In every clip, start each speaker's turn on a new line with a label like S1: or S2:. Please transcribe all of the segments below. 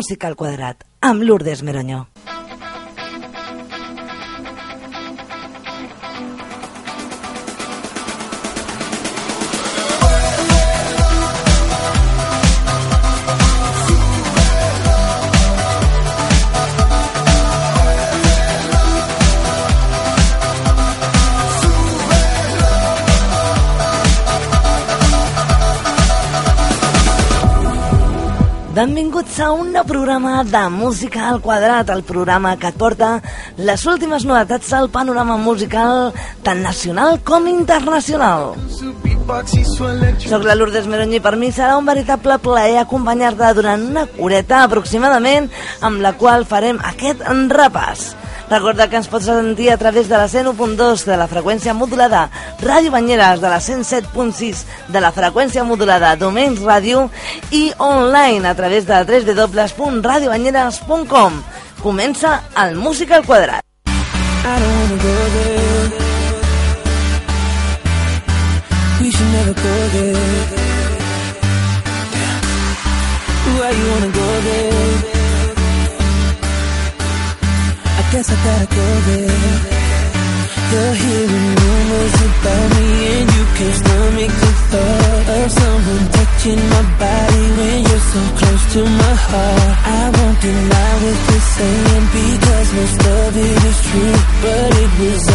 S1: Música al quadrat, amb Lourdes Meronyó. Benvinguts a un nou programa de Música al Quadrat, el programa que et porta les últimes novetats al panorama musical tant nacional com internacional. Soc la Lourdes Meronyi i per mi serà un veritable plaer acompanyar-te durant una horeta aproximadament amb la qual farem aquest repàs. Recorda que ens pots sentir a través de la 101.2 de la freqüència modulada Ràdio Banyeres, de la 107.6 de la freqüència modulada Domenys Ràdio i online a través de www.radiobanyeres.com. Comença el Música al Quadrat. We should never go there. Why you wanna go there? Guess I gotta go there. You're hearing rumors about me and you can't stomach the thought of someone touching my body when you're so close to my heart. I won't deny what you're saying because most of it is true, but it was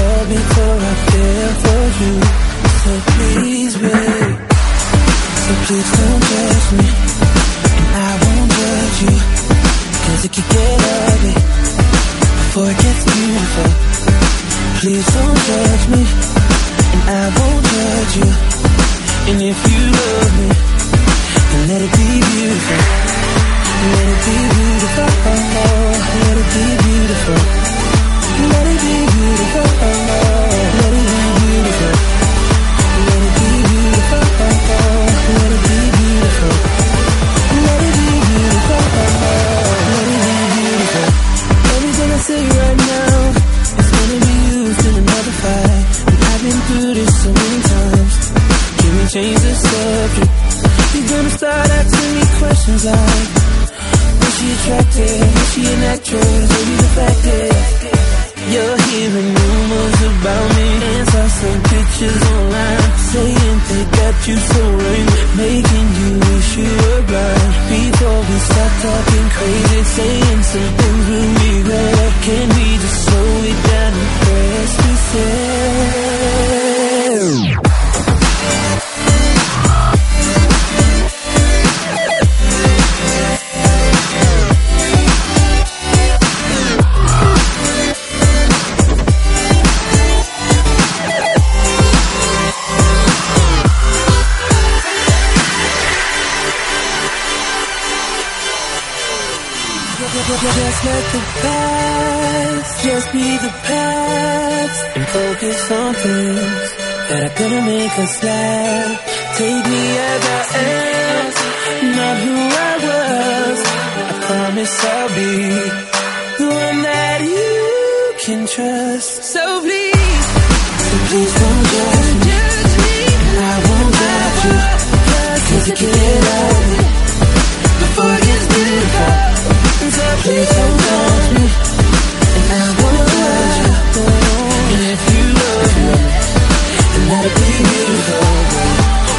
S1: Just let the past just be the past and focus on things that are gonna make us laugh. Take me as I am, not who I was. I promise I'll be the one that you can trust. So please, so please don't judge me. I won't judge cause it get before it gets me I won't judge you And you love me Then let it be beautiful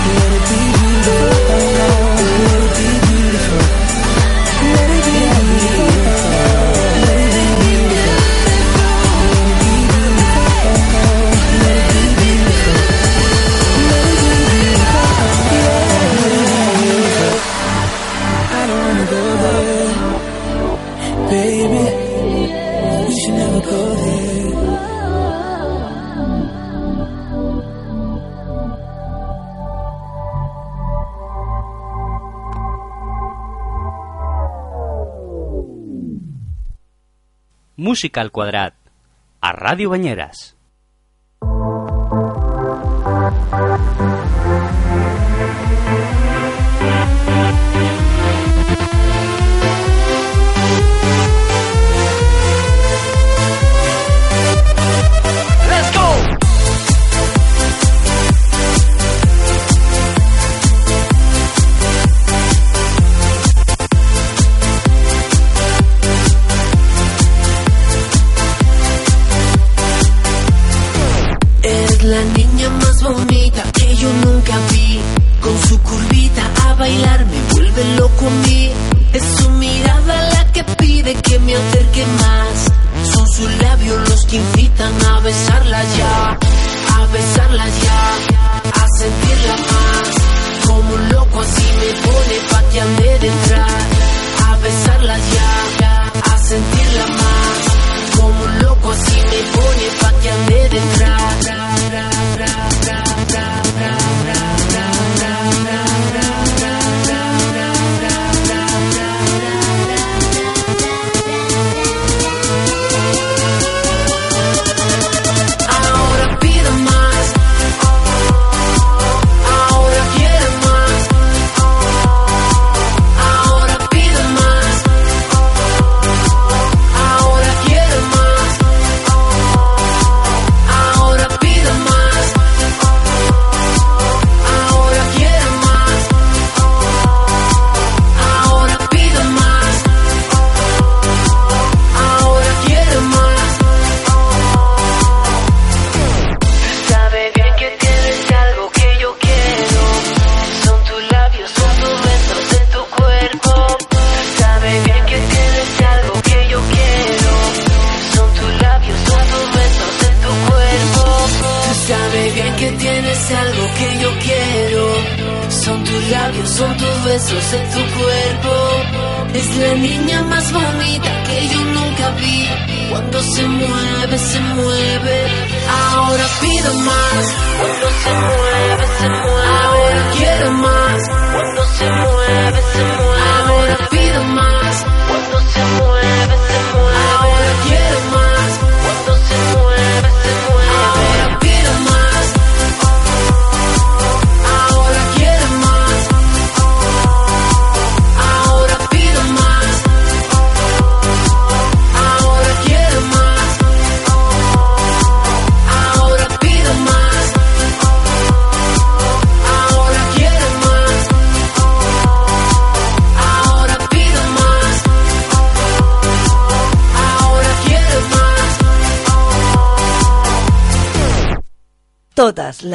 S1: Let it be
S2: Música al quadrat, a Ràdio Banyeres.
S3: que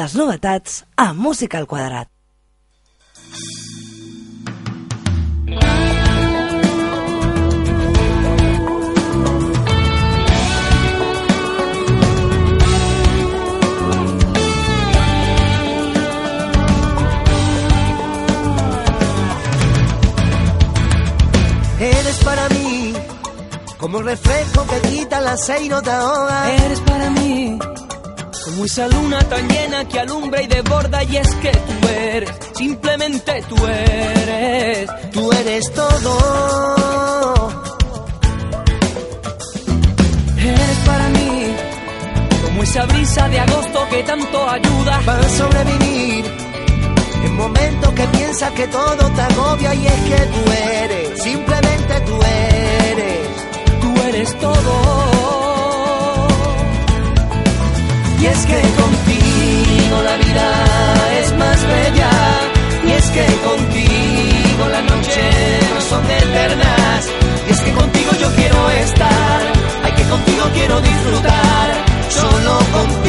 S4: les novetats a Música al Quadrat.
S5: Eres para mí como el reflejo que quita la seis no te ahoga.
S6: Eres para mí como esa luna tan llena que alumbra y desborda y es que tú eres, simplemente tú eres.
S5: Tú eres todo.
S6: Eres para mí como esa brisa de agosto que tanto ayuda
S5: para sobrevivir. En momentos que piensas que todo te agobia y es que tú eres, simplemente tú eres.
S6: Tú eres todo. Y es que contigo la vida es más bella. Y es que contigo las noches no son eternas. Y es que contigo yo quiero estar. Ay, que contigo quiero disfrutar. Solo contigo.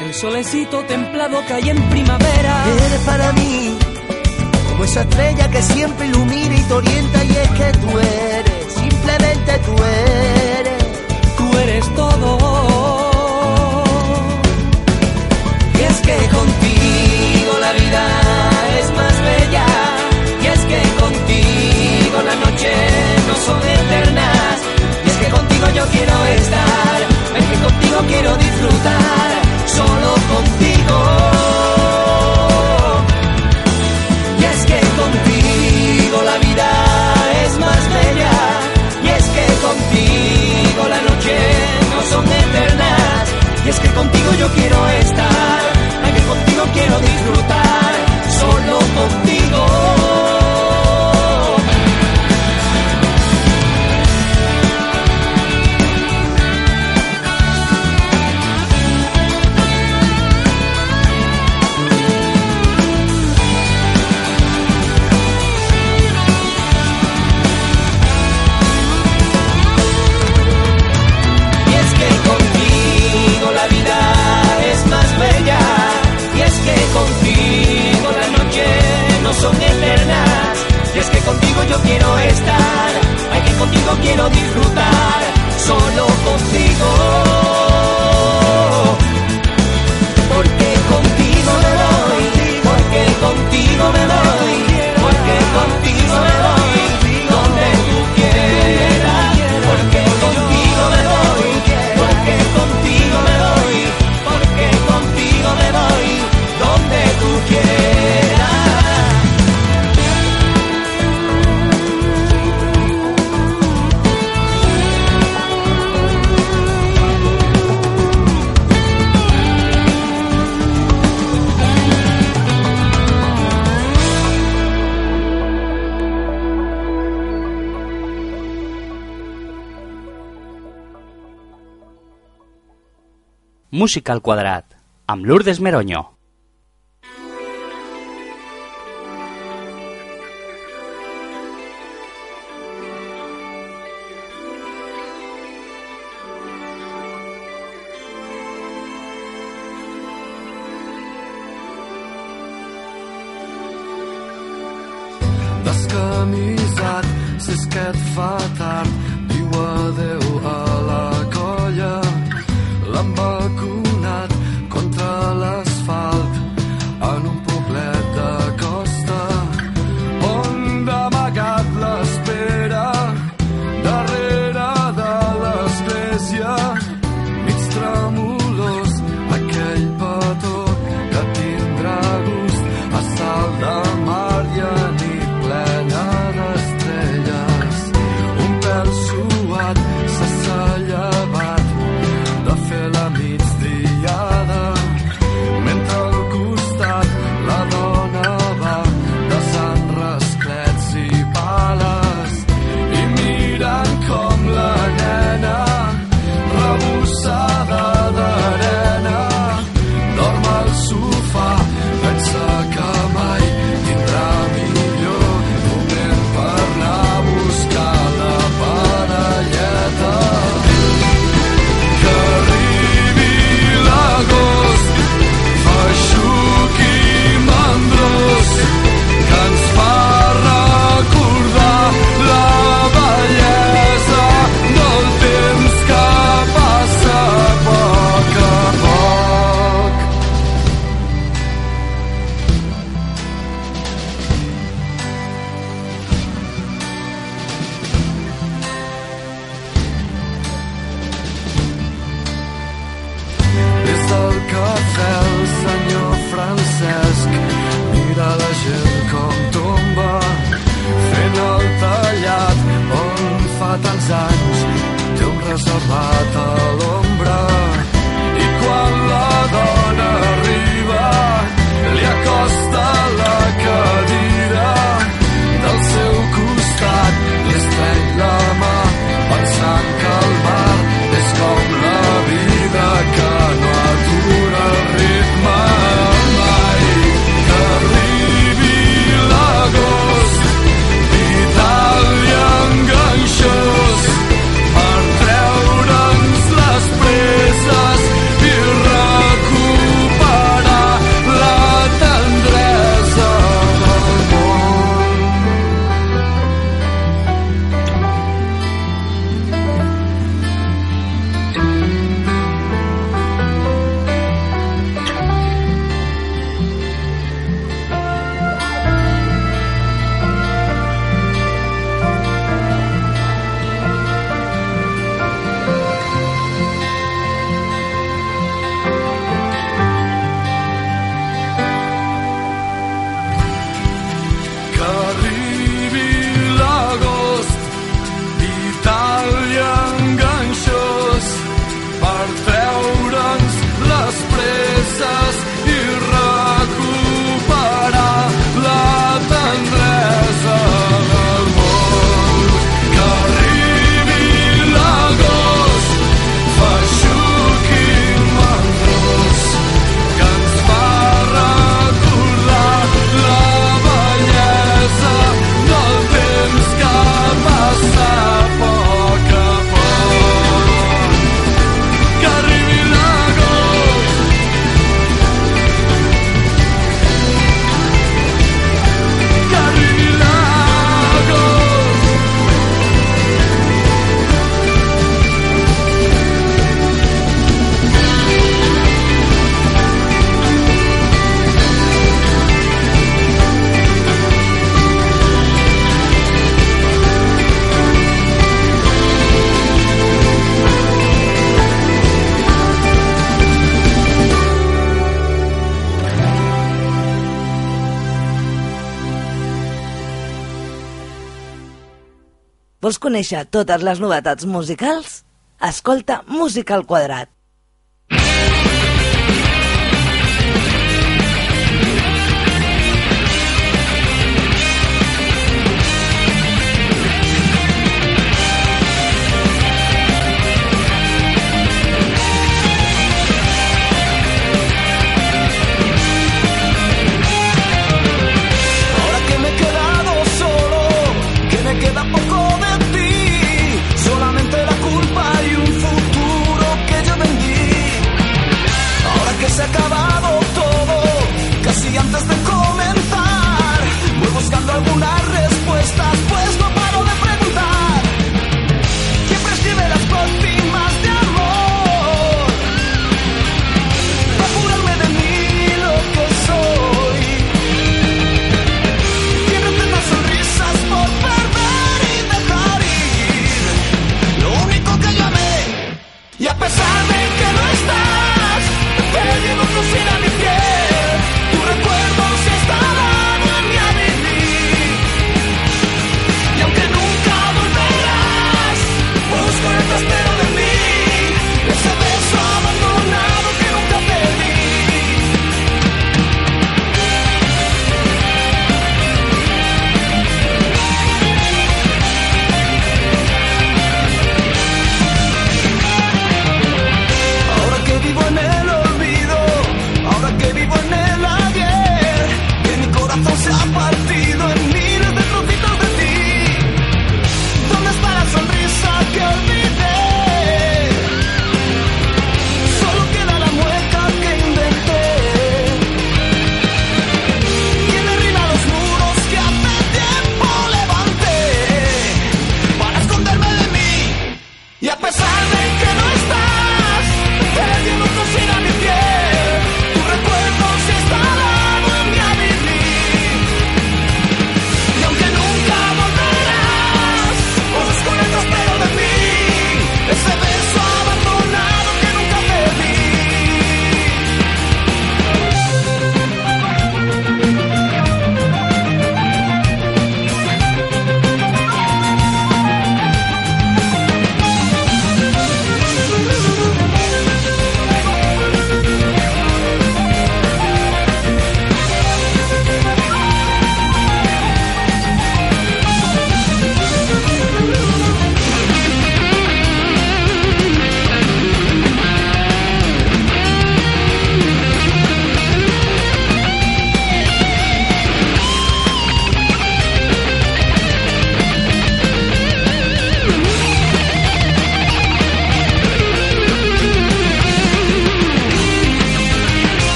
S6: El solecito templado que hay en primavera.
S5: Eres para mí como esa estrella que siempre ilumina y te orienta y es que tú eres, simplemente tú eres,
S6: tú eres todo. Y es que contigo la vida es más bella, y es que contigo las noches no son eternas, y es que contigo yo quiero estar, es que contigo quiero disfrutar, que contigo yo quiero estar, que contigo quiero disfrutar, yo quiero estar, hay que contigo quiero disfrutar, solo contigo.
S2: Música al quadrat, amb Lourdes Meronyo.
S4: Vols conèixer totes les novetats musicals? Escolta Música al Quadrat.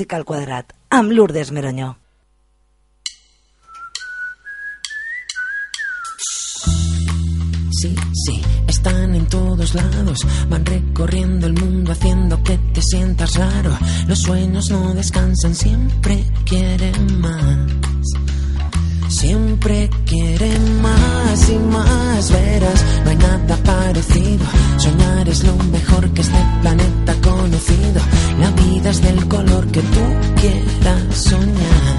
S4: Música al quadrat, amb Lourdes Meronyó.
S7: Sí, sí, están en todos lados, van recorriendo el mundo haciendo que te sientas raro. Los sueños no descansan, siempre quieren más. Siempre quieren más y más, verás, no hay nada parecido. Soñar es lo mejor que este planeta ha conocido. La vida es del color que tú quieras soñar.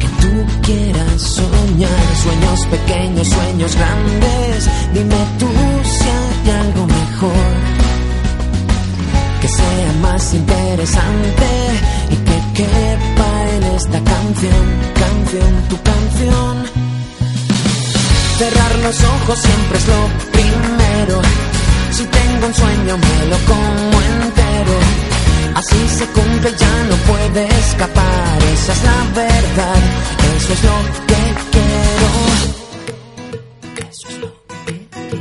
S7: Que tú quieras soñar. Sueños pequeños, sueños grandes. Dime tú si hay algo mejor. Que sea más interesante y que quepa en esta canción, canción, tu canción. Cerrar los ojos siempre es lo primero. Si tengo un sueño me lo como entero. Así se cumple, ya no puede escapar. Esa es la verdad. Eso es lo que quiero. Eso es lo que quiero.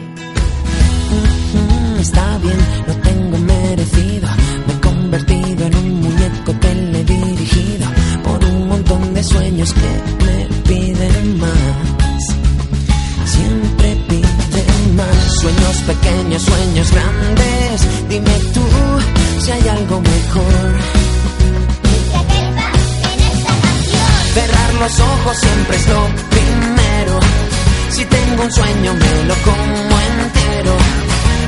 S7: Mm, Está bien, lo tengo merecido. Me he que me piden más. Siempre piden más. Sueños pequeños, sueños grandes. Dime tú si hay algo mejor. Cerrar los ojos siempre es lo primero. Si tengo un sueño me lo como entero.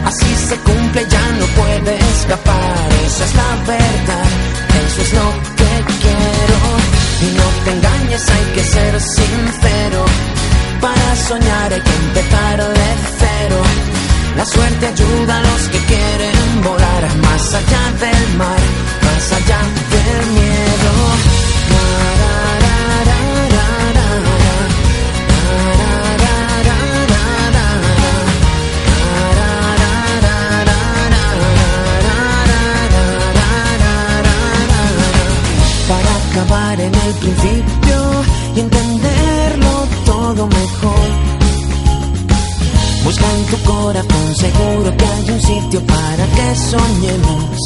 S7: Así se cumple, ya no puede escapar. Esa es la verdad, eso es lo que quiero. Te engañes, hay que ser sincero. Para soñar hay que empezar de cero. La suerte ayuda a los que quieren volar más allá del mar, más allá del miedo. El principio y entenderlo todo mejor. Busca en tu corazón, seguro que hay un sitio para que soñemos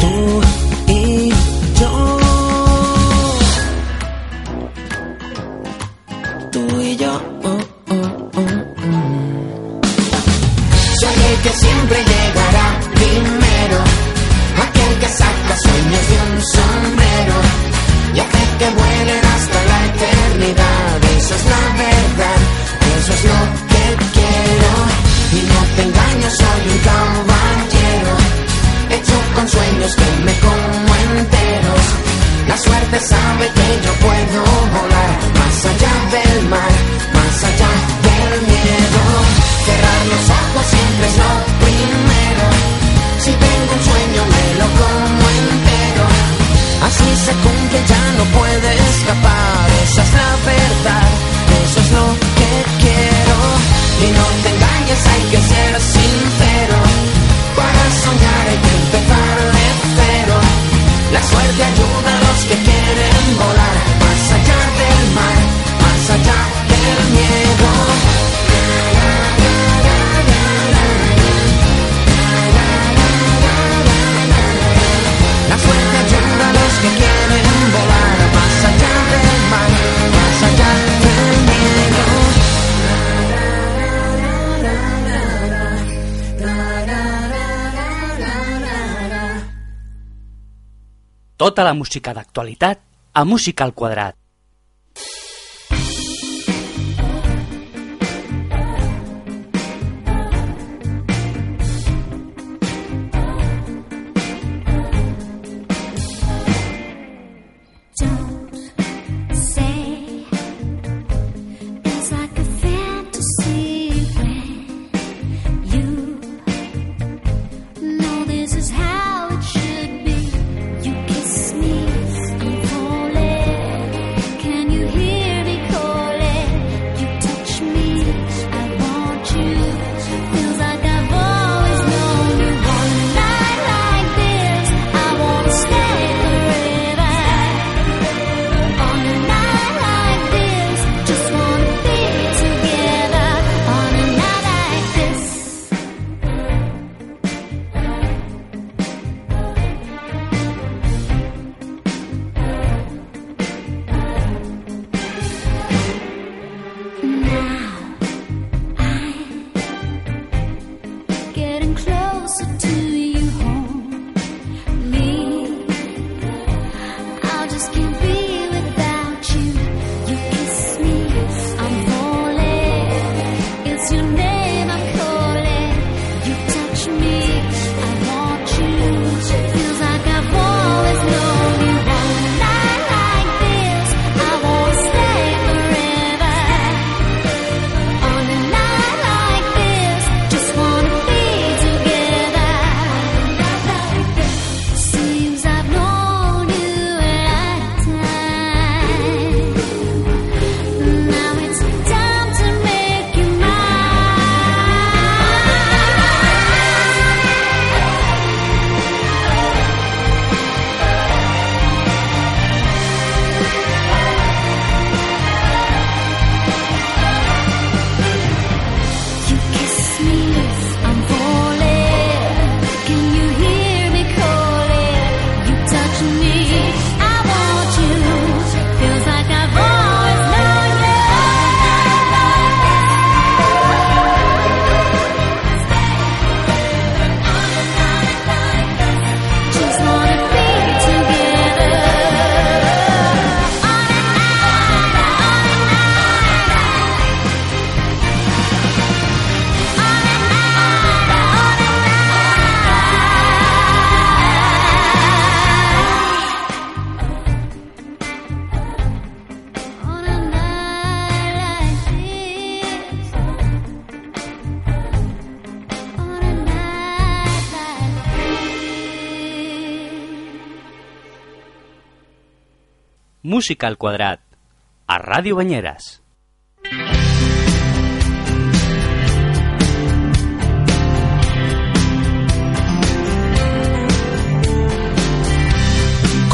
S7: tú y yo. Sabe que yo puedo volar más allá del mar, más allá del miedo. Cerrar los ojos siempre es lo primero. Si tengo un sueño me lo como entero. Así se cumple, ya no puede
S2: Tota la música d'actualitat a Música al Quadrat.
S8: Música al quadrat, a Ràdio Banyeres.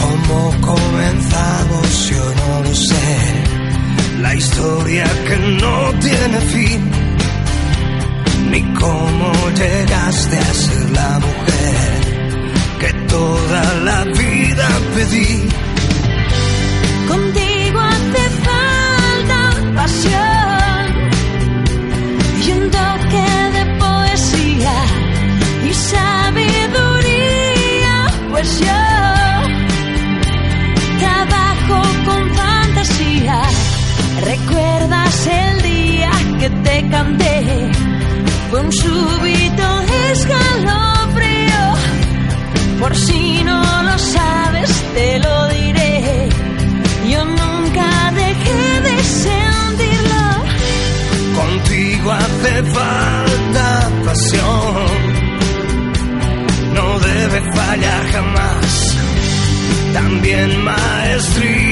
S9: ¿Cómo comenzamos? Yo no lo sé. La historia que no tiene fin. Ni cómo llegaste a ser la mujer que toda la vida pedí
S10: y un toque de poesía y sabiduría, pues yo trabajo con fantasía. ¿Recuerdas el día que te canté? Fue un súbito escalofrío, por si no lo sabes.
S9: callar jamás. También maestría.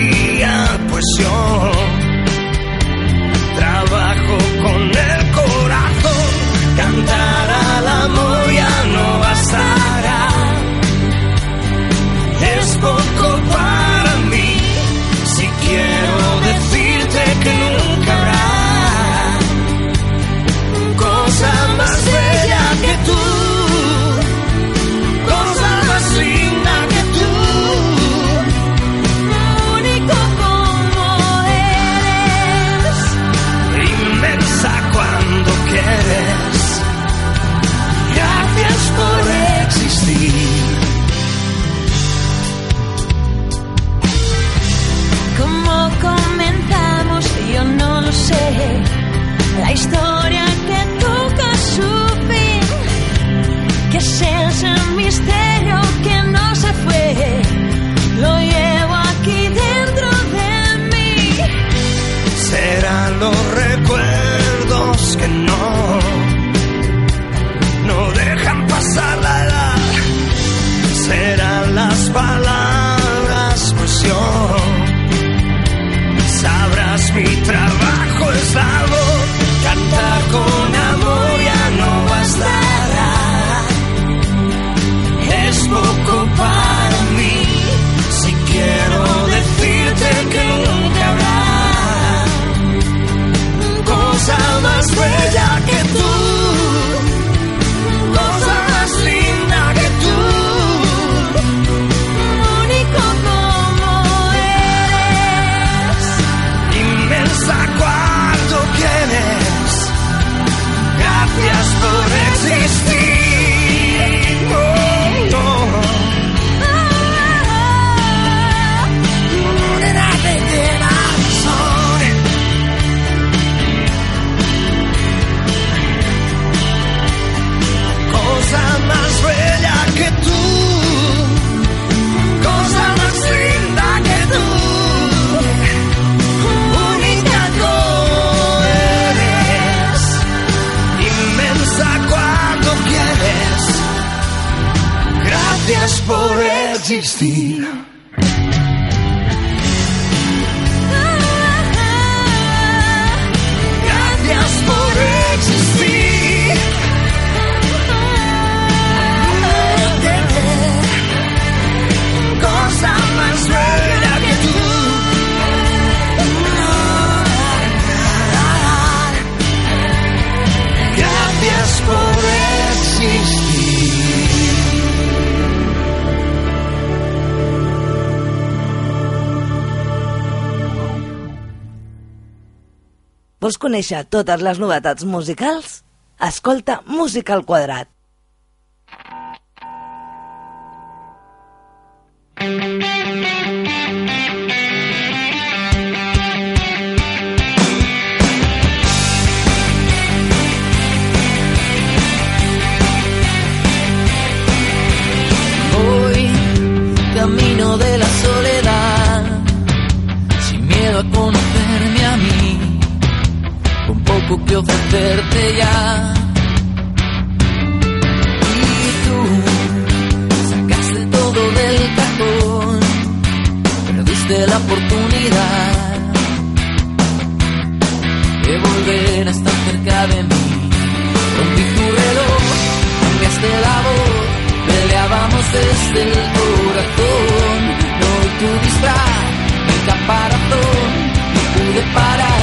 S9: Vols conèixer totes les novetats musicals? Escolta Música al Quadrat. Música tiempo que ofrecerte ya. Y tú
S10: sacaste todo del cajón, perdiste la oportunidad de volver a estar cerca de mí.
S9: Rompí tu reloj, cambiaste la voz,
S11: peleábamos
S9: desde el corazón, no tu disfraz, mi caparazón, no pude parar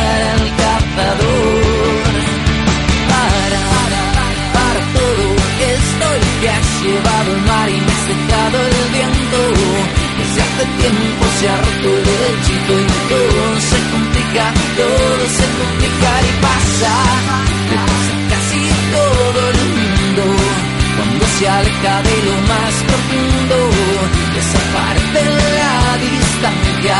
S9: llevado el mar y me has dejado el viento. Desde hace tiempo se ha roto el hechizo y todo se complica, todo se complica y pasa. Le pasa casi todo el mundo cuando se aleja de lo más profundo, desaparece la distancia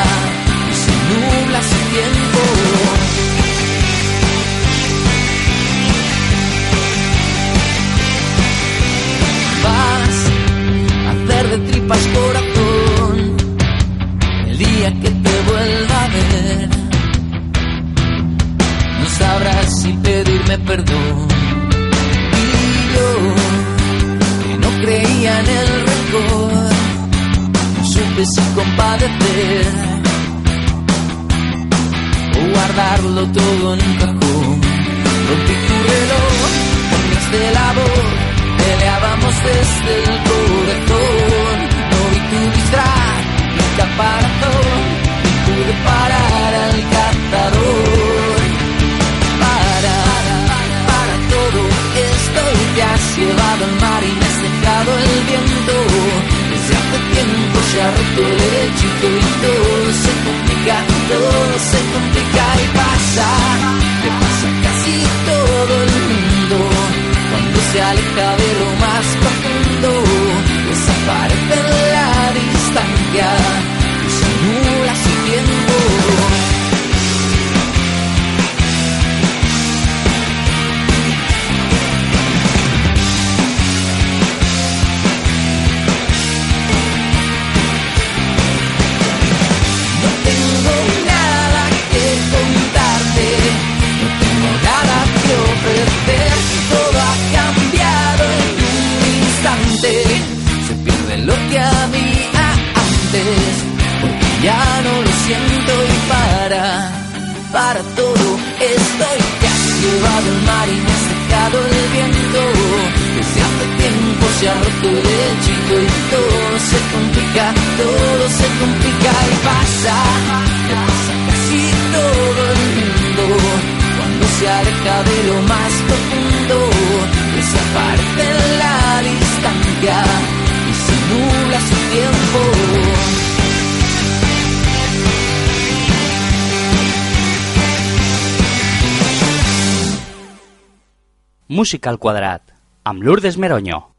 S9: de tripas corazón el día que te vuelva a ver. No sabrás si pedirme perdón. Y yo, que no creía en el rencor, no supe si compadecer o guardarlo todo en un cajón. Rompí tu reloj, cambiaste la voz, peleábamos desde el corazón. Disfraz, mi caparazón, pude parar al cazador. Para, para todo esto te has llevado al mar y me has dejado el viento. Desde hace tiempo se ha roto el hechizo y todo se complica, todo se complica y pasa. Le pasa casi todo el mundo cuando se aleja de lo más profundo. Desaparece
S2: Música al quadrat, amb Lourdes Meronyo.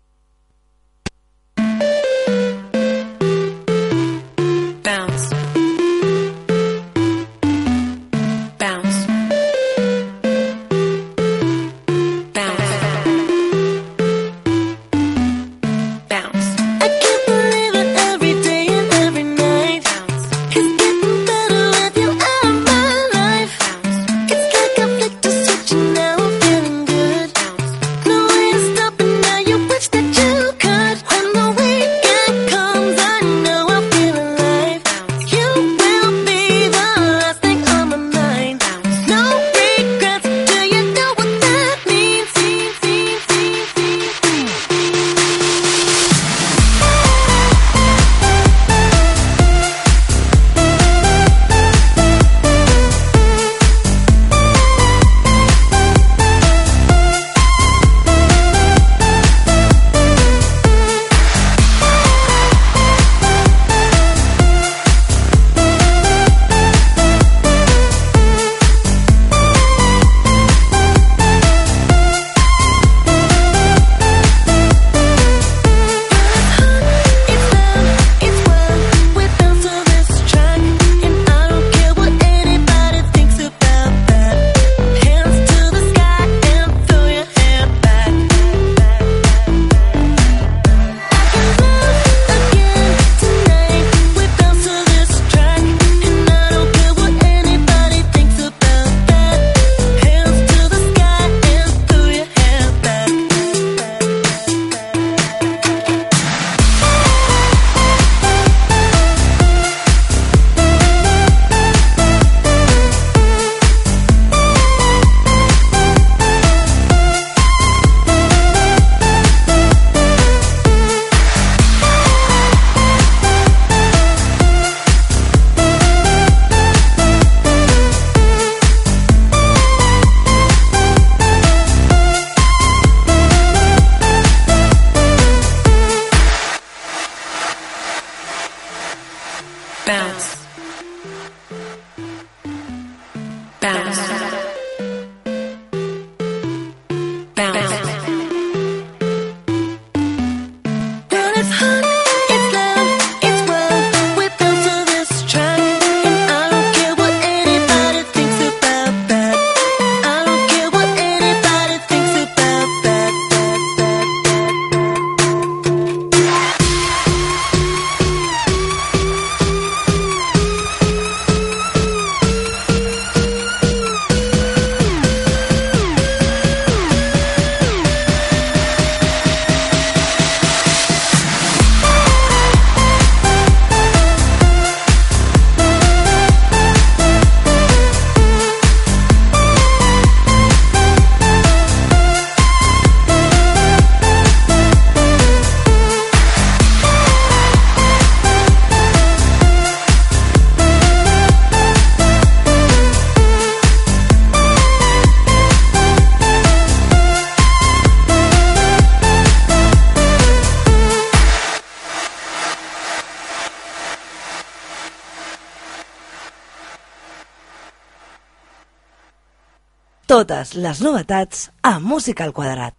S4: Totes les novetats a Música al Quadrat.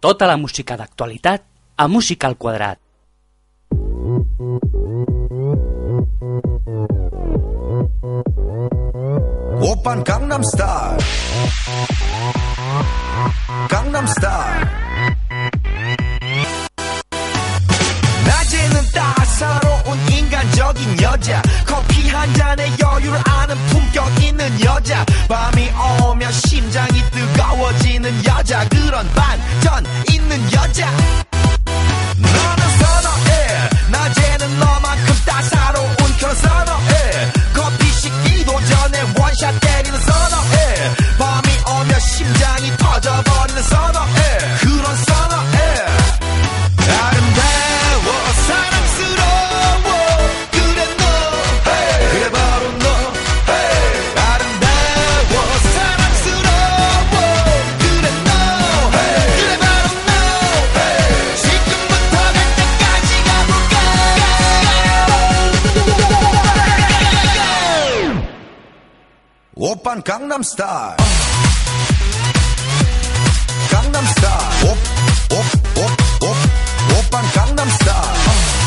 S8: Tota la música d'actualitat a Música al Quadrat.
S12: 오빤 강남스타일 강남스타일 낮에는 따사로운 인간적인 여자 커피 한 잔의 여유를 아는 품격 있는 여자. 밤이 오면 심장이 뜨거워지는 여자. 그런 반전 있는 여자. 너는 선어해. 낮에는 너만큼 따사로운 그런 선어해. 커피 식기도 전에 원샷 때리는 선어해. 밤이 오면 심장이 터져버리는 선어해. 오빤 강남 스타일 강남 스타일 오빤 강남 스타일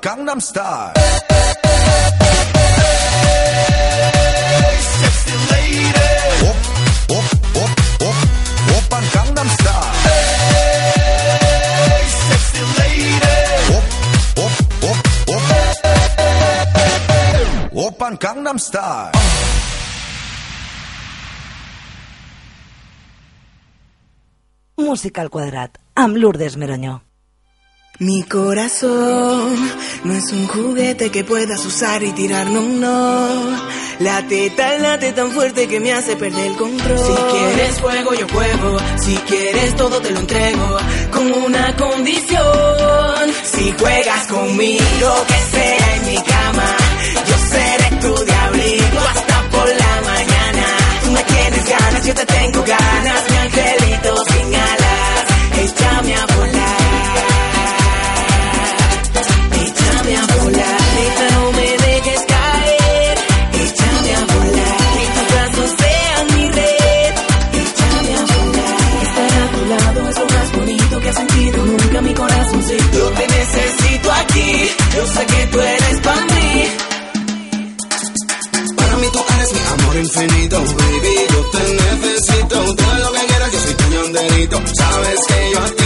S12: Gangnam Style. Gangnam Style.
S4: Música al quadrat, amb Lourdes Meronyó.
S6: Mi corazón no es un juguete que puedas usar y tirar, no, no. La teta late tan fuerte que me hace perder el control. Si quieres juego yo juego. Si quieres todo, te lo entrego. Con una condición. Si juegas conmigo, que sea en mi cama. Yo seré tu diablito hasta por la mañana. Tú me tienes ganas, yo te tengo ganas. Mi angelito sin alas, échame a volar. había sentido nunca mi corazón corazoncito. Yo te necesito aquí, yo sé que tú eres para mí.
S12: Para mí tú eres mi amor infinito, baby. Yo te necesito, todo lo que quieras, yo soy tu Sabes que yo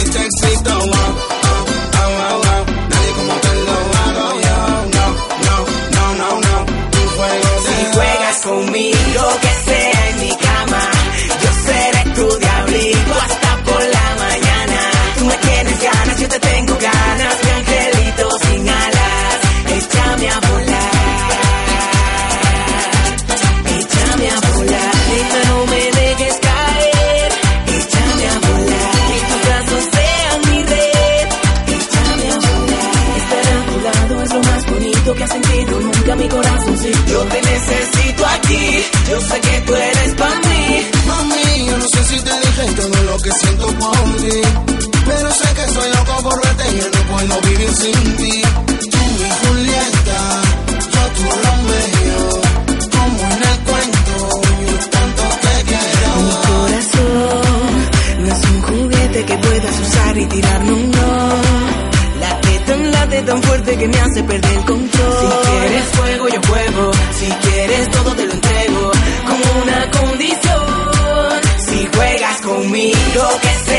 S12: Yo
S6: sé que tú eres para mí.
S12: Mami, yo no sé si te dije todo lo que siento por ti. Pero sé que soy loco por verte y no puedo vivir sin ti. Tú mi Julieta, yo tu Romeo. Como en el cuento, yo tanto te quiero.
S6: Mi corazón no es un juguete que puedas usar y tirarme un no tan late tan fuerte que me hace perder el control. Si quieres fuego, yo fuego. Si quieres todo, te una condición. Si juegas conmigo, que sea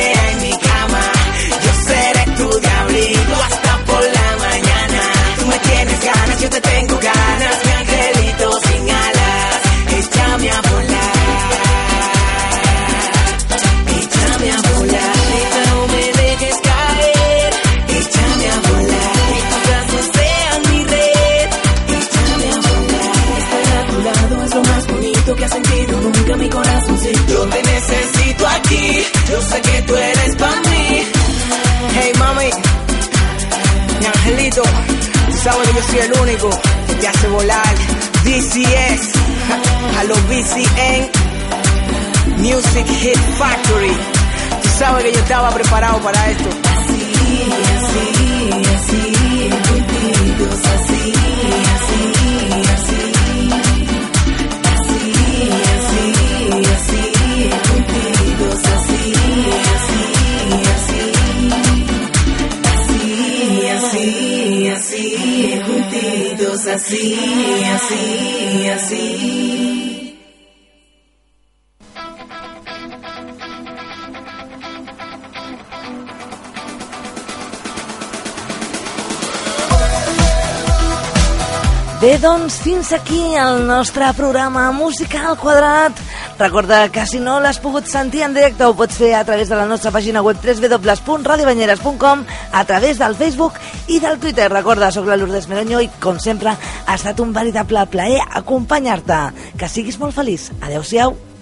S6: el único que hace volar. DCS, a los BCN. Music Hit Factory. Tú sabes que yo estaba preparado para esto. Así, así, así, así, así, así.
S4: Bé, doncs, fins aquí el nostre programa Música al Quadrat. Recorda que si no l'has pogut sentir en directe ho pots fer a través de la nostra pàgina web www.radiobanyeres.com a través del Facebook i del Twitter. Recorda, sóc la Lourdes Meronyo i, com sempre, ha estat un veritable plaer acompanyar-te. Que siguis molt feliç. Adéu-siau.